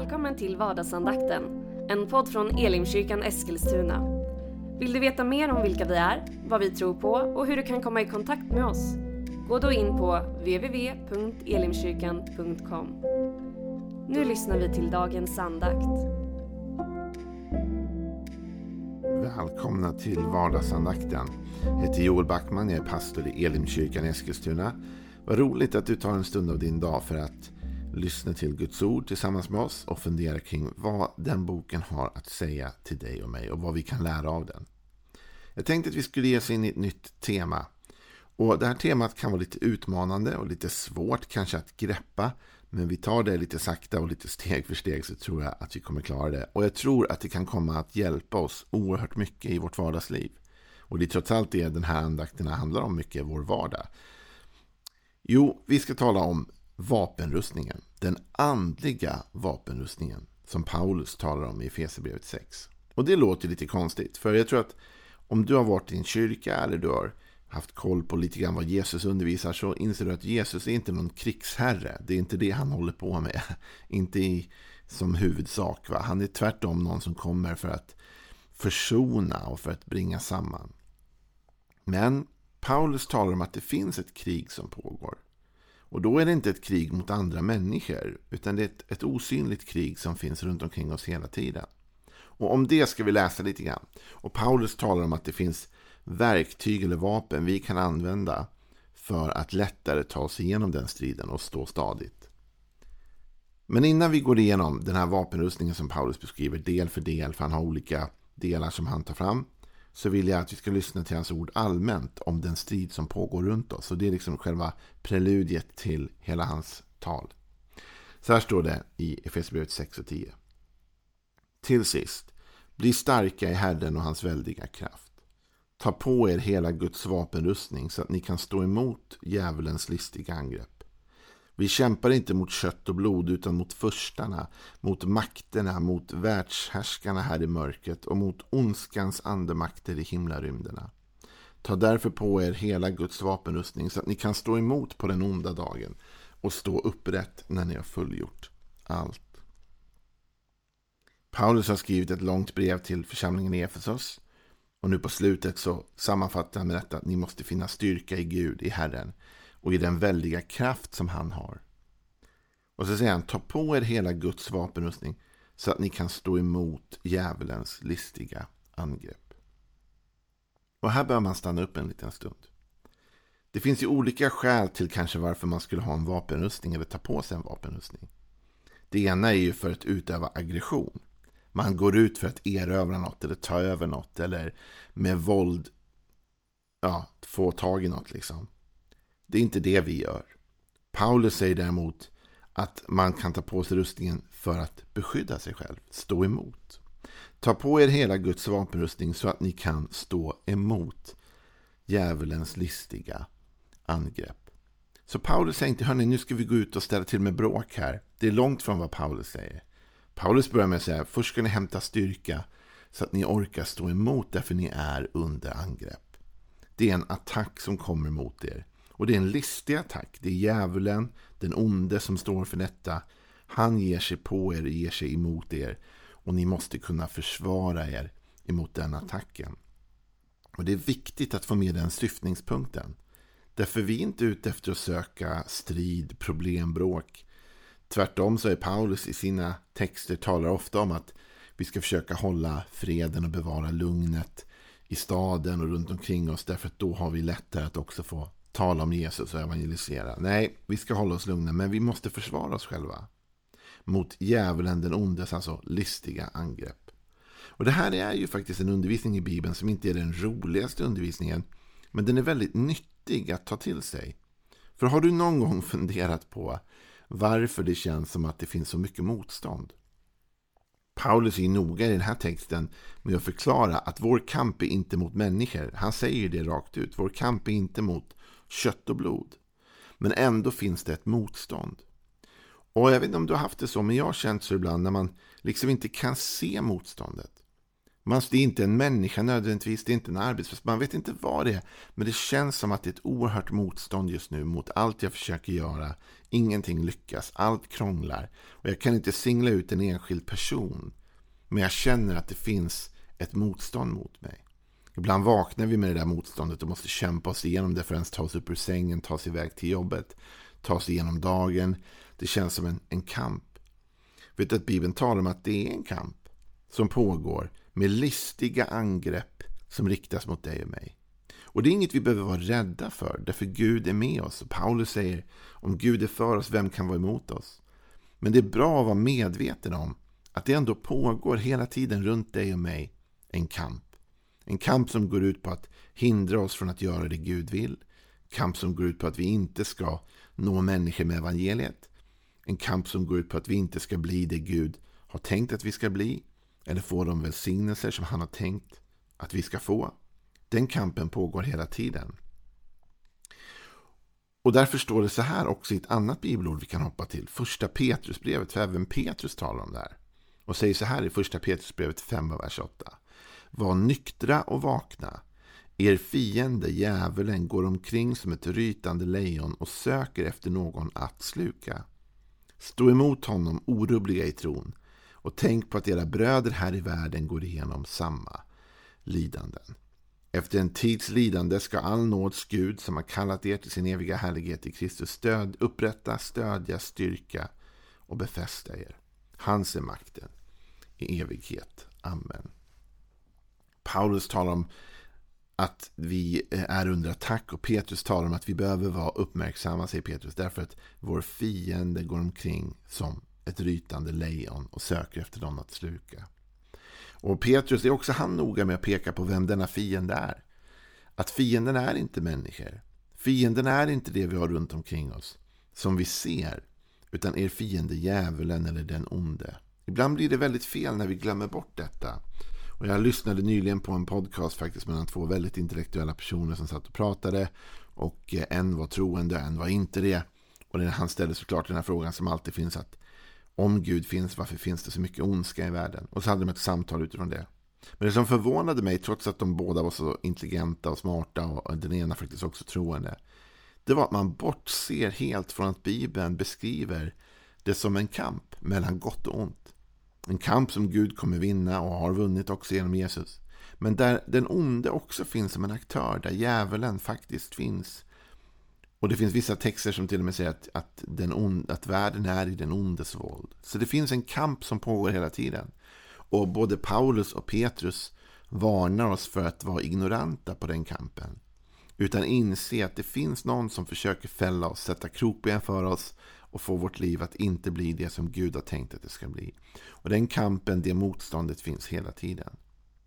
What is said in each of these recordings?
Välkommen till vardagsandakten, en podd från Elimkyrkan Eskilstuna. Vill du veta mer om vilka vi är, vad vi tror på och hur du kan komma i kontakt med oss? Gå då in på www.elimkyrkan.com. Nu lyssnar vi till dagens andakt. Välkomna till vardagsandakten. Jag heter Joel Backman, jag är pastor i Elimkyrkan Eskilstuna. Vad roligt att du tar en stund av din dag för att lyssna till Guds ord tillsammans med oss och fundera kring vad den boken har att säga till dig och mig och vad vi kan lära av den. Jag tänkte att vi skulle ge oss in i ett nytt tema. Och Det här temat kan vara lite utmanande och lite svårt kanske att greppa. Men vi tar det lite sakta och lite steg för steg så tror jag att vi kommer klara det. Och jag tror att det kan komma att hjälpa oss oerhört mycket i vårt vardagsliv. Och det är trots allt det den här andakterna handlar om mycket, vår vardag. Jo, vi ska tala om vapenrustningen. Den andliga vapenrustningen som Paulus talar om i Efesierbrevet 6. Och det låter lite konstigt. För jag tror att om du har varit i en kyrka eller du har haft koll på lite grann vad Jesus undervisar så inser du att Jesus är inte någon krigsherre. Det är inte det han håller på med. Inte i, som huvudsak. Va? Han är tvärtom någon som kommer för att försona och för att bringa samman. Men Paulus talar om att det finns ett krig som pågår. Och då är det inte ett krig mot andra människor, utan det är ett, ett osynligt krig som finns runt omkring oss hela tiden. Och om det ska vi läsa lite grann. Och Paulus talar om att det finns verktyg eller vapen vi kan använda för att lättare ta oss igenom den striden och stå stadigt. Men innan vi går igenom den här vapenrustningen som Paulus beskriver del för del, för han har olika delar som han tar fram, så vill jag att vi ska lyssna till hans ord allmänt om den strid som pågår runt oss. Och det är liksom själva preludiet till hela hans tal. Så här står det i Efesierbrevet 6 och 10. Till sist, bli starka i Herren och hans väldiga kraft. Ta på er hela Guds vapenrustning så att ni kan stå emot djävulens listiga angrepp. Vi kämpar inte mot kött och blod utan mot förstarna, mot makterna, mot världshärskarna här i mörkret och mot ondskans andemakter i himlarymderna. Ta därför på er hela Guds vapenrustning så att ni kan stå emot på den onda dagen och stå upprätt när ni har fullgjort allt. Paulus har skrivit ett långt brev till församlingen i Efesos. Och nu på slutet så sammanfattar han med detta att ni måste finna styrka i Gud, i Herren och i den väldiga kraft som han har. Och så säger han, ta på er hela Guds vapenrustning så att ni kan stå emot djävulens listiga angrepp. Och här bör man stanna upp en liten stund. Det finns ju olika skäl till kanske varför man skulle ha en vapenrustning eller ta på sig en vapenrustning. Det ena är ju för att utöva aggression. Man går ut för att erövra något eller ta över något eller med våld ja, få tag i något liksom. Det är inte det vi gör. Paulus säger däremot att man kan ta på sig rustningen för att beskydda sig själv, stå emot. Ta på er hela Guds vapenrustning så att ni kan stå emot djävulens listiga angrepp. Så Paulus säger inte, hörni, nu ska vi gå ut och ställa till med bråk här. Det är långt från vad Paulus säger. Paulus börjar med att säga, först ska ni hämta styrka så att ni orkar stå emot därför ni är under angrepp. Det är en attack som kommer mot er. Och det är en listig attack. Det är djävulen, den onde som står för detta. Han ger sig på er, ger sig emot er. Och ni måste kunna försvara er emot den attacken. Och det är viktigt att få med den syftningspunkten. Därför vi är inte ute efter att söka strid, problem, bråk. Tvärtom så är Paulus i sina texter talar ofta om att vi ska försöka hålla freden och bevara lugnet i staden och runt omkring oss. Därför att då har vi lättare att också få tala om Jesus och evangelisera. Nej, vi ska hålla oss lugna, men vi måste försvara oss själva. Mot djävulen, den ondes, alltså listiga angrepp. Och det här är ju faktiskt en undervisning i Bibeln som inte är den roligaste undervisningen. Men den är väldigt nyttig att ta till sig. För har du någon gång funderat på varför det känns som att det finns så mycket motstånd? Paulus är noga i den här texten med att förklara att vår kamp är inte mot människor. Han säger det rakt ut. Vår kamp är inte mot kött och blod. Men ändå finns det ett motstånd. Och jag vet inte om du har haft det så, men jag har känt så ibland när man liksom inte kan se motståndet. Man, det är inte en människa nödvändigtvis, det är inte en arbetsplats, man vet inte vad det är. Men det känns som att det är ett oerhört motstånd just nu mot allt jag försöker göra. Ingenting lyckas, allt krånglar. Och jag kan inte singla ut en enskild person. Men jag känner att det finns ett motstånd mot mig. Ibland vaknar vi med det där motståndet och måste kämpa oss igenom det för att ens ta oss upp ur sängen, ta oss iväg till jobbet, ta oss igenom dagen. Det känns som en, en kamp. Vet att Bibeln talar om att det är en kamp som pågår med listiga angrepp som riktas mot dig och mig. Och det är inget vi behöver vara rädda för, därför Gud är med oss. Och Paulus säger, om Gud är för oss, vem kan vara emot oss? Men det är bra att vara medveten om att det ändå pågår hela tiden runt dig och mig en kamp. En kamp som går ut på att hindra oss från att göra det Gud vill. Kamp som går ut på att vi inte ska nå människor med evangeliet. En kamp som går ut på att vi inte ska bli det Gud har tänkt att vi ska bli. Eller få de välsignelser som han har tänkt att vi ska få. Den kampen pågår hela tiden. Och därför står det så här också i ett annat bibelord vi kan hoppa till. Första Petrusbrevet, för även Petrus talar om det här. Och säger så här i första Petrusbrevet 5, vers 8. Var nyktra och vakna. Er fiende, djävulen, går omkring som ett rytande lejon och söker efter någon att sluka. Stå emot honom orubbliga i tron och tänk på att era bröder här i världen går igenom samma lidanden. Efter en tids lidande ska all nåds Gud som har kallat er till sin eviga härlighet i Kristus stöd, upprätta, stödja, styrka och befästa er. Hans är makten i evighet. Amen. Paulus talar om att vi är under attack och Petrus talar om att vi behöver vara uppmärksamma, säger Petrus, därför att vår fiende går omkring som ett rytande lejon och söker efter någon att sluka. Och Petrus är också han noga med att peka på vem denna fiende är. Att fienden är inte människor. Fienden är inte det vi har runt omkring oss, som vi ser, utan er fiende djävulen eller den onde. Ibland blir det väldigt fel när vi glömmer bort detta. Och jag lyssnade nyligen på en podcast faktiskt mellan två väldigt intellektuella personer som satt och pratade. Och eh, en var troende och en var inte det. Och han ställde såklart den här frågan som alltid finns att om Gud finns, varför finns det så mycket ondska i världen? Och så hade de ett samtal utifrån det. Men det som förvånade mig, trots att de båda var så intelligenta och smarta och den ena faktiskt också troende, det var att man bortser helt från att Bibeln beskriver det som en kamp mellan gott och ont. En kamp som Gud kommer vinna och har vunnit också genom Jesus. Men där den onde också finns som en aktör, där djävulen faktiskt finns. Och det finns vissa texter som till och med säger att, att, den ond, att världen är i den ondes våld. Så det finns en kamp som pågår hela tiden. Och både Paulus och Petrus varnar oss för att vara ignoranta på den kampen. Utan inse att det finns någon som försöker fälla oss, sätta krokben för oss och få vårt liv att inte bli det som Gud har tänkt att det ska bli. Och den kampen, det motståndet finns hela tiden.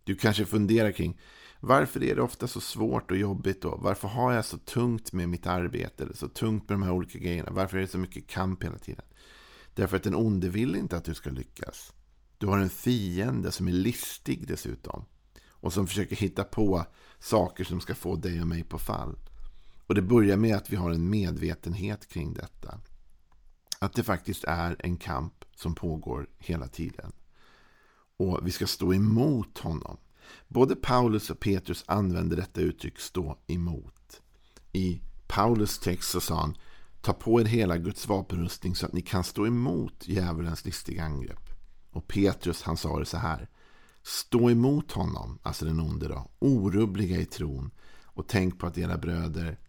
Du kanske funderar kring varför är det ofta så svårt och jobbigt då? Varför har jag så tungt med mitt arbete eller så tungt med de här olika grejerna? Varför är det så mycket kamp hela tiden? Därför att den onde vill inte att du ska lyckas. Du har en fiende som är listig dessutom. Och som försöker hitta på saker som ska få dig och mig på fall. Och det börjar med att vi har en medvetenhet kring detta. Att det faktiskt är en kamp som pågår hela tiden. Och vi ska stå emot honom. Både Paulus och Petrus använder detta uttryck stå emot. I Paulus text så sa han Ta på er hela Guds vapenrustning så att ni kan stå emot djävulens listiga angrepp. Och Petrus han sa det så här. Stå emot honom, alltså den onde då, orubbliga i tron och tänk på att era bröder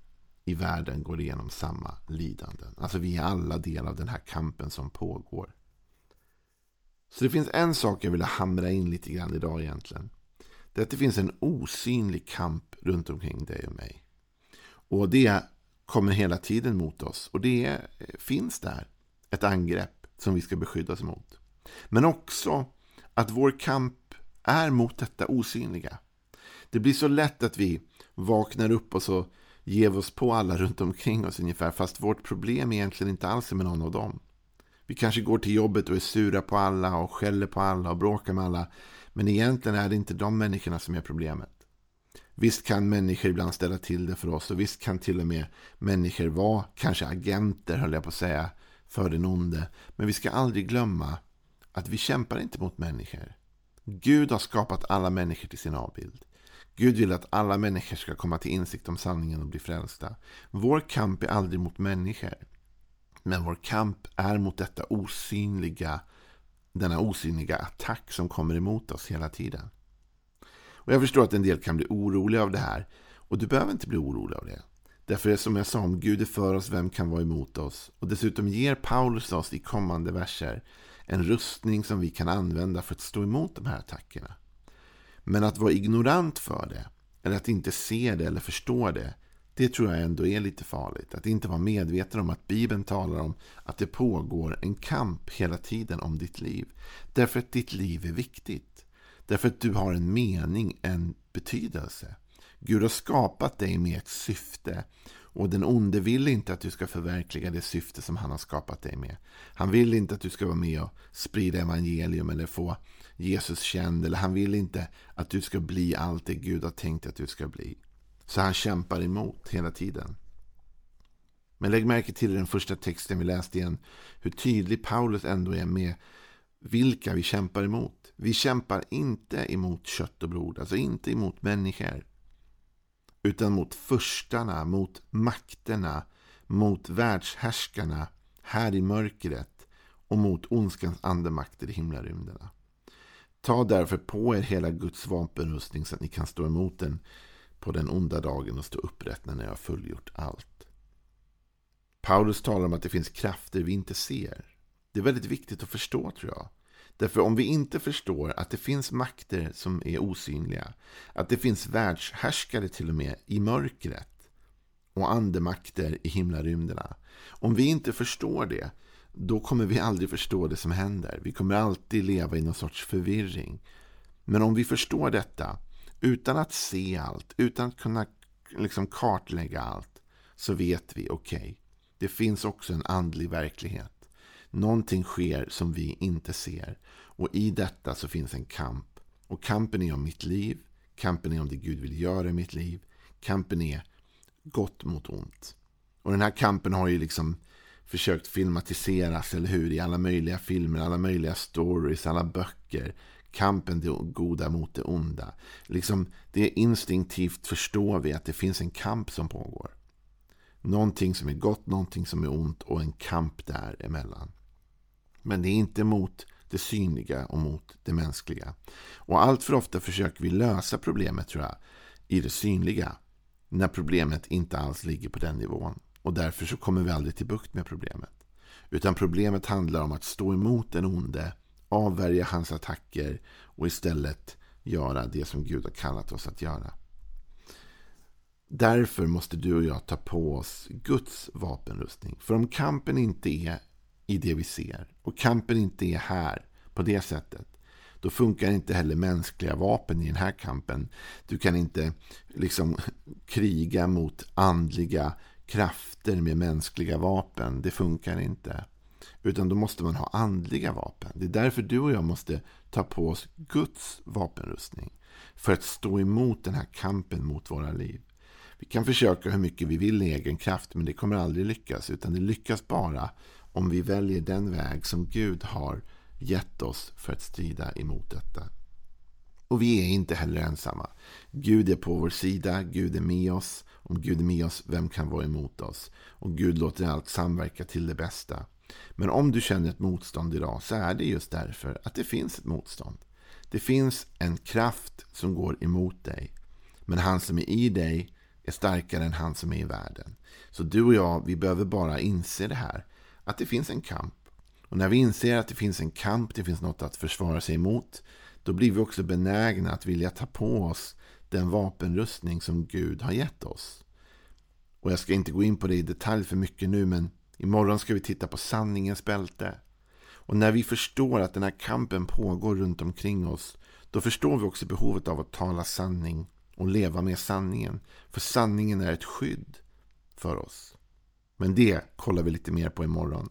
i världen går igenom samma lidanden. Alltså vi är alla del av den här kampen som pågår. Så det finns en sak jag vill hamra in lite grann idag egentligen. Det är att det finns en osynlig kamp runt omkring dig och mig. Och det kommer hela tiden mot oss. Och det finns där ett angrepp som vi ska beskyddas mot. Men också att vår kamp är mot detta osynliga. Det blir så lätt att vi vaknar upp och så ger vi oss på alla runt omkring oss ungefär. Fast vårt problem egentligen inte alls är med någon av dem. Vi kanske går till jobbet och är sura på alla och skäller på alla och bråkar med alla. Men egentligen är det inte de människorna som är problemet. Visst kan människor ibland ställa till det för oss och visst kan till och med människor vara kanske agenter, höll jag på att säga, för den onde. Men vi ska aldrig glömma att vi kämpar inte mot människor. Gud har skapat alla människor till sin avbild. Gud vill att alla människor ska komma till insikt om sanningen och bli frälsta. Vår kamp är aldrig mot människor. Men vår kamp är mot detta osynliga, denna osynliga attack som kommer emot oss hela tiden. Och Jag förstår att en del kan bli oroliga av det här. Och du behöver inte bli orolig av det. Därför som jag sa, om Gud är för oss, vem kan vara emot oss? Och dessutom ger Paulus oss i kommande verser en rustning som vi kan använda för att stå emot de här attackerna. Men att vara ignorant för det, eller att inte se det eller förstå det, det tror jag ändå är lite farligt. Att inte vara medveten om att Bibeln talar om att det pågår en kamp hela tiden om ditt liv. Därför att ditt liv är viktigt. Därför att du har en mening, en betydelse. Gud har skapat dig med ett syfte. Och den onde vill inte att du ska förverkliga det syfte som han har skapat dig med. Han vill inte att du ska vara med och sprida evangelium eller få Jesus känd. Eller han vill inte att du ska bli allt det Gud har tänkt att du ska bli. Så han kämpar emot hela tiden. Men lägg märke till den första texten vi läste igen. Hur tydlig Paulus ändå är med vilka vi kämpar emot. Vi kämpar inte emot kött och blod. Alltså inte emot människor. Utan mot förstarna, mot makterna, mot världshärskarna här i mörkret och mot ondskans andemakter i himlarymderna. Ta därför på er hela Guds vapenrustning så att ni kan stå emot den på den onda dagen och stå upprätt när ni har fullgjort allt. Paulus talar om att det finns krafter vi inte ser. Det är väldigt viktigt att förstå tror jag. Därför om vi inte förstår att det finns makter som är osynliga, att det finns världshärskare till och med i mörkret och andemakter i himlarymderna. Om vi inte förstår det, då kommer vi aldrig förstå det som händer. Vi kommer alltid leva i någon sorts förvirring. Men om vi förstår detta, utan att se allt, utan att kunna liksom kartlägga allt, så vet vi, okej, okay, det finns också en andlig verklighet. Någonting sker som vi inte ser. Och i detta så finns en kamp. Och kampen är om mitt liv. Kampen är om det Gud vill göra i mitt liv. Kampen är gott mot ont. Och den här kampen har ju liksom försökt filmatiseras, eller hur? I alla möjliga filmer, alla möjliga stories, alla böcker. Kampen det goda mot det onda. Liksom, det är instinktivt förstår vi att det finns en kamp som pågår. Någonting som är gott, någonting som är ont och en kamp däremellan. Men det är inte mot det synliga och mot det mänskliga. Och allt för ofta försöker vi lösa problemet tror jag i det synliga. När problemet inte alls ligger på den nivån. Och därför så kommer vi aldrig till bukt med problemet. Utan problemet handlar om att stå emot den onde, avvärja hans attacker och istället göra det som Gud har kallat oss att göra. Därför måste du och jag ta på oss Guds vapenrustning. För om kampen inte är i det vi ser och kampen inte är här på det sättet då funkar inte heller mänskliga vapen i den här kampen. Du kan inte liksom kriga mot andliga krafter med mänskliga vapen. Det funkar inte. Utan då måste man ha andliga vapen. Det är därför du och jag måste ta på oss Guds vapenrustning. För att stå emot den här kampen mot våra liv. Vi kan försöka hur mycket vi vill i egen kraft men det kommer aldrig lyckas. Utan det lyckas bara om vi väljer den väg som Gud har gett oss för att strida emot detta. Och vi är inte heller ensamma. Gud är på vår sida, Gud är med oss. Om Gud är med oss, vem kan vara emot oss? Och Gud låter allt samverka till det bästa. Men om du känner ett motstånd idag så är det just därför att det finns ett motstånd. Det finns en kraft som går emot dig. Men han som är i dig är starkare än han som är i världen. Så du och jag, vi behöver bara inse det här att det finns en kamp. Och när vi inser att det finns en kamp, det finns något att försvara sig emot, då blir vi också benägna att vilja ta på oss den vapenrustning som Gud har gett oss. Och jag ska inte gå in på det i detalj för mycket nu, men imorgon ska vi titta på sanningens bälte. Och när vi förstår att den här kampen pågår runt omkring oss, då förstår vi också behovet av att tala sanning och leva med sanningen. För sanningen är ett skydd för oss. Men det kollar vi lite mer på imorgon.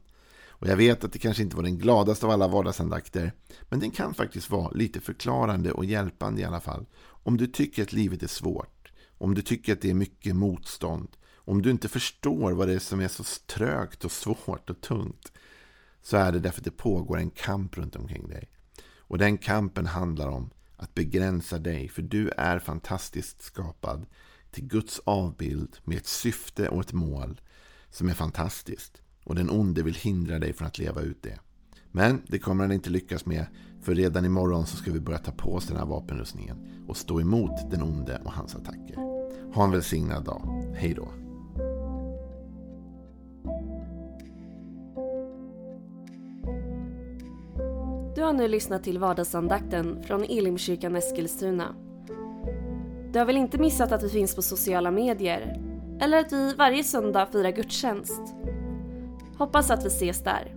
Och jag vet att det kanske inte var den gladaste av alla vardagsandakter. Men den kan faktiskt vara lite förklarande och hjälpande i alla fall. Om du tycker att livet är svårt. Om du tycker att det är mycket motstånd. Om du inte förstår vad det är som är så trögt och svårt och tungt. Så är det därför att det pågår en kamp runt omkring dig. Och den kampen handlar om att begränsa dig, för du är fantastiskt skapad till Guds avbild med ett syfte och ett mål som är fantastiskt. Och den onde vill hindra dig från att leva ut det. Men det kommer han inte lyckas med, för redan imorgon så ska vi börja ta på oss den här vapenrustningen och stå emot den onde och hans attacker. Ha en välsignad dag. Hej då. Du har nu lyssnat till vardagsandakten från Elimkyrkan Eskilstuna. Du har väl inte missat att vi finns på sociala medier? Eller att vi varje söndag firar gudstjänst? Hoppas att vi ses där.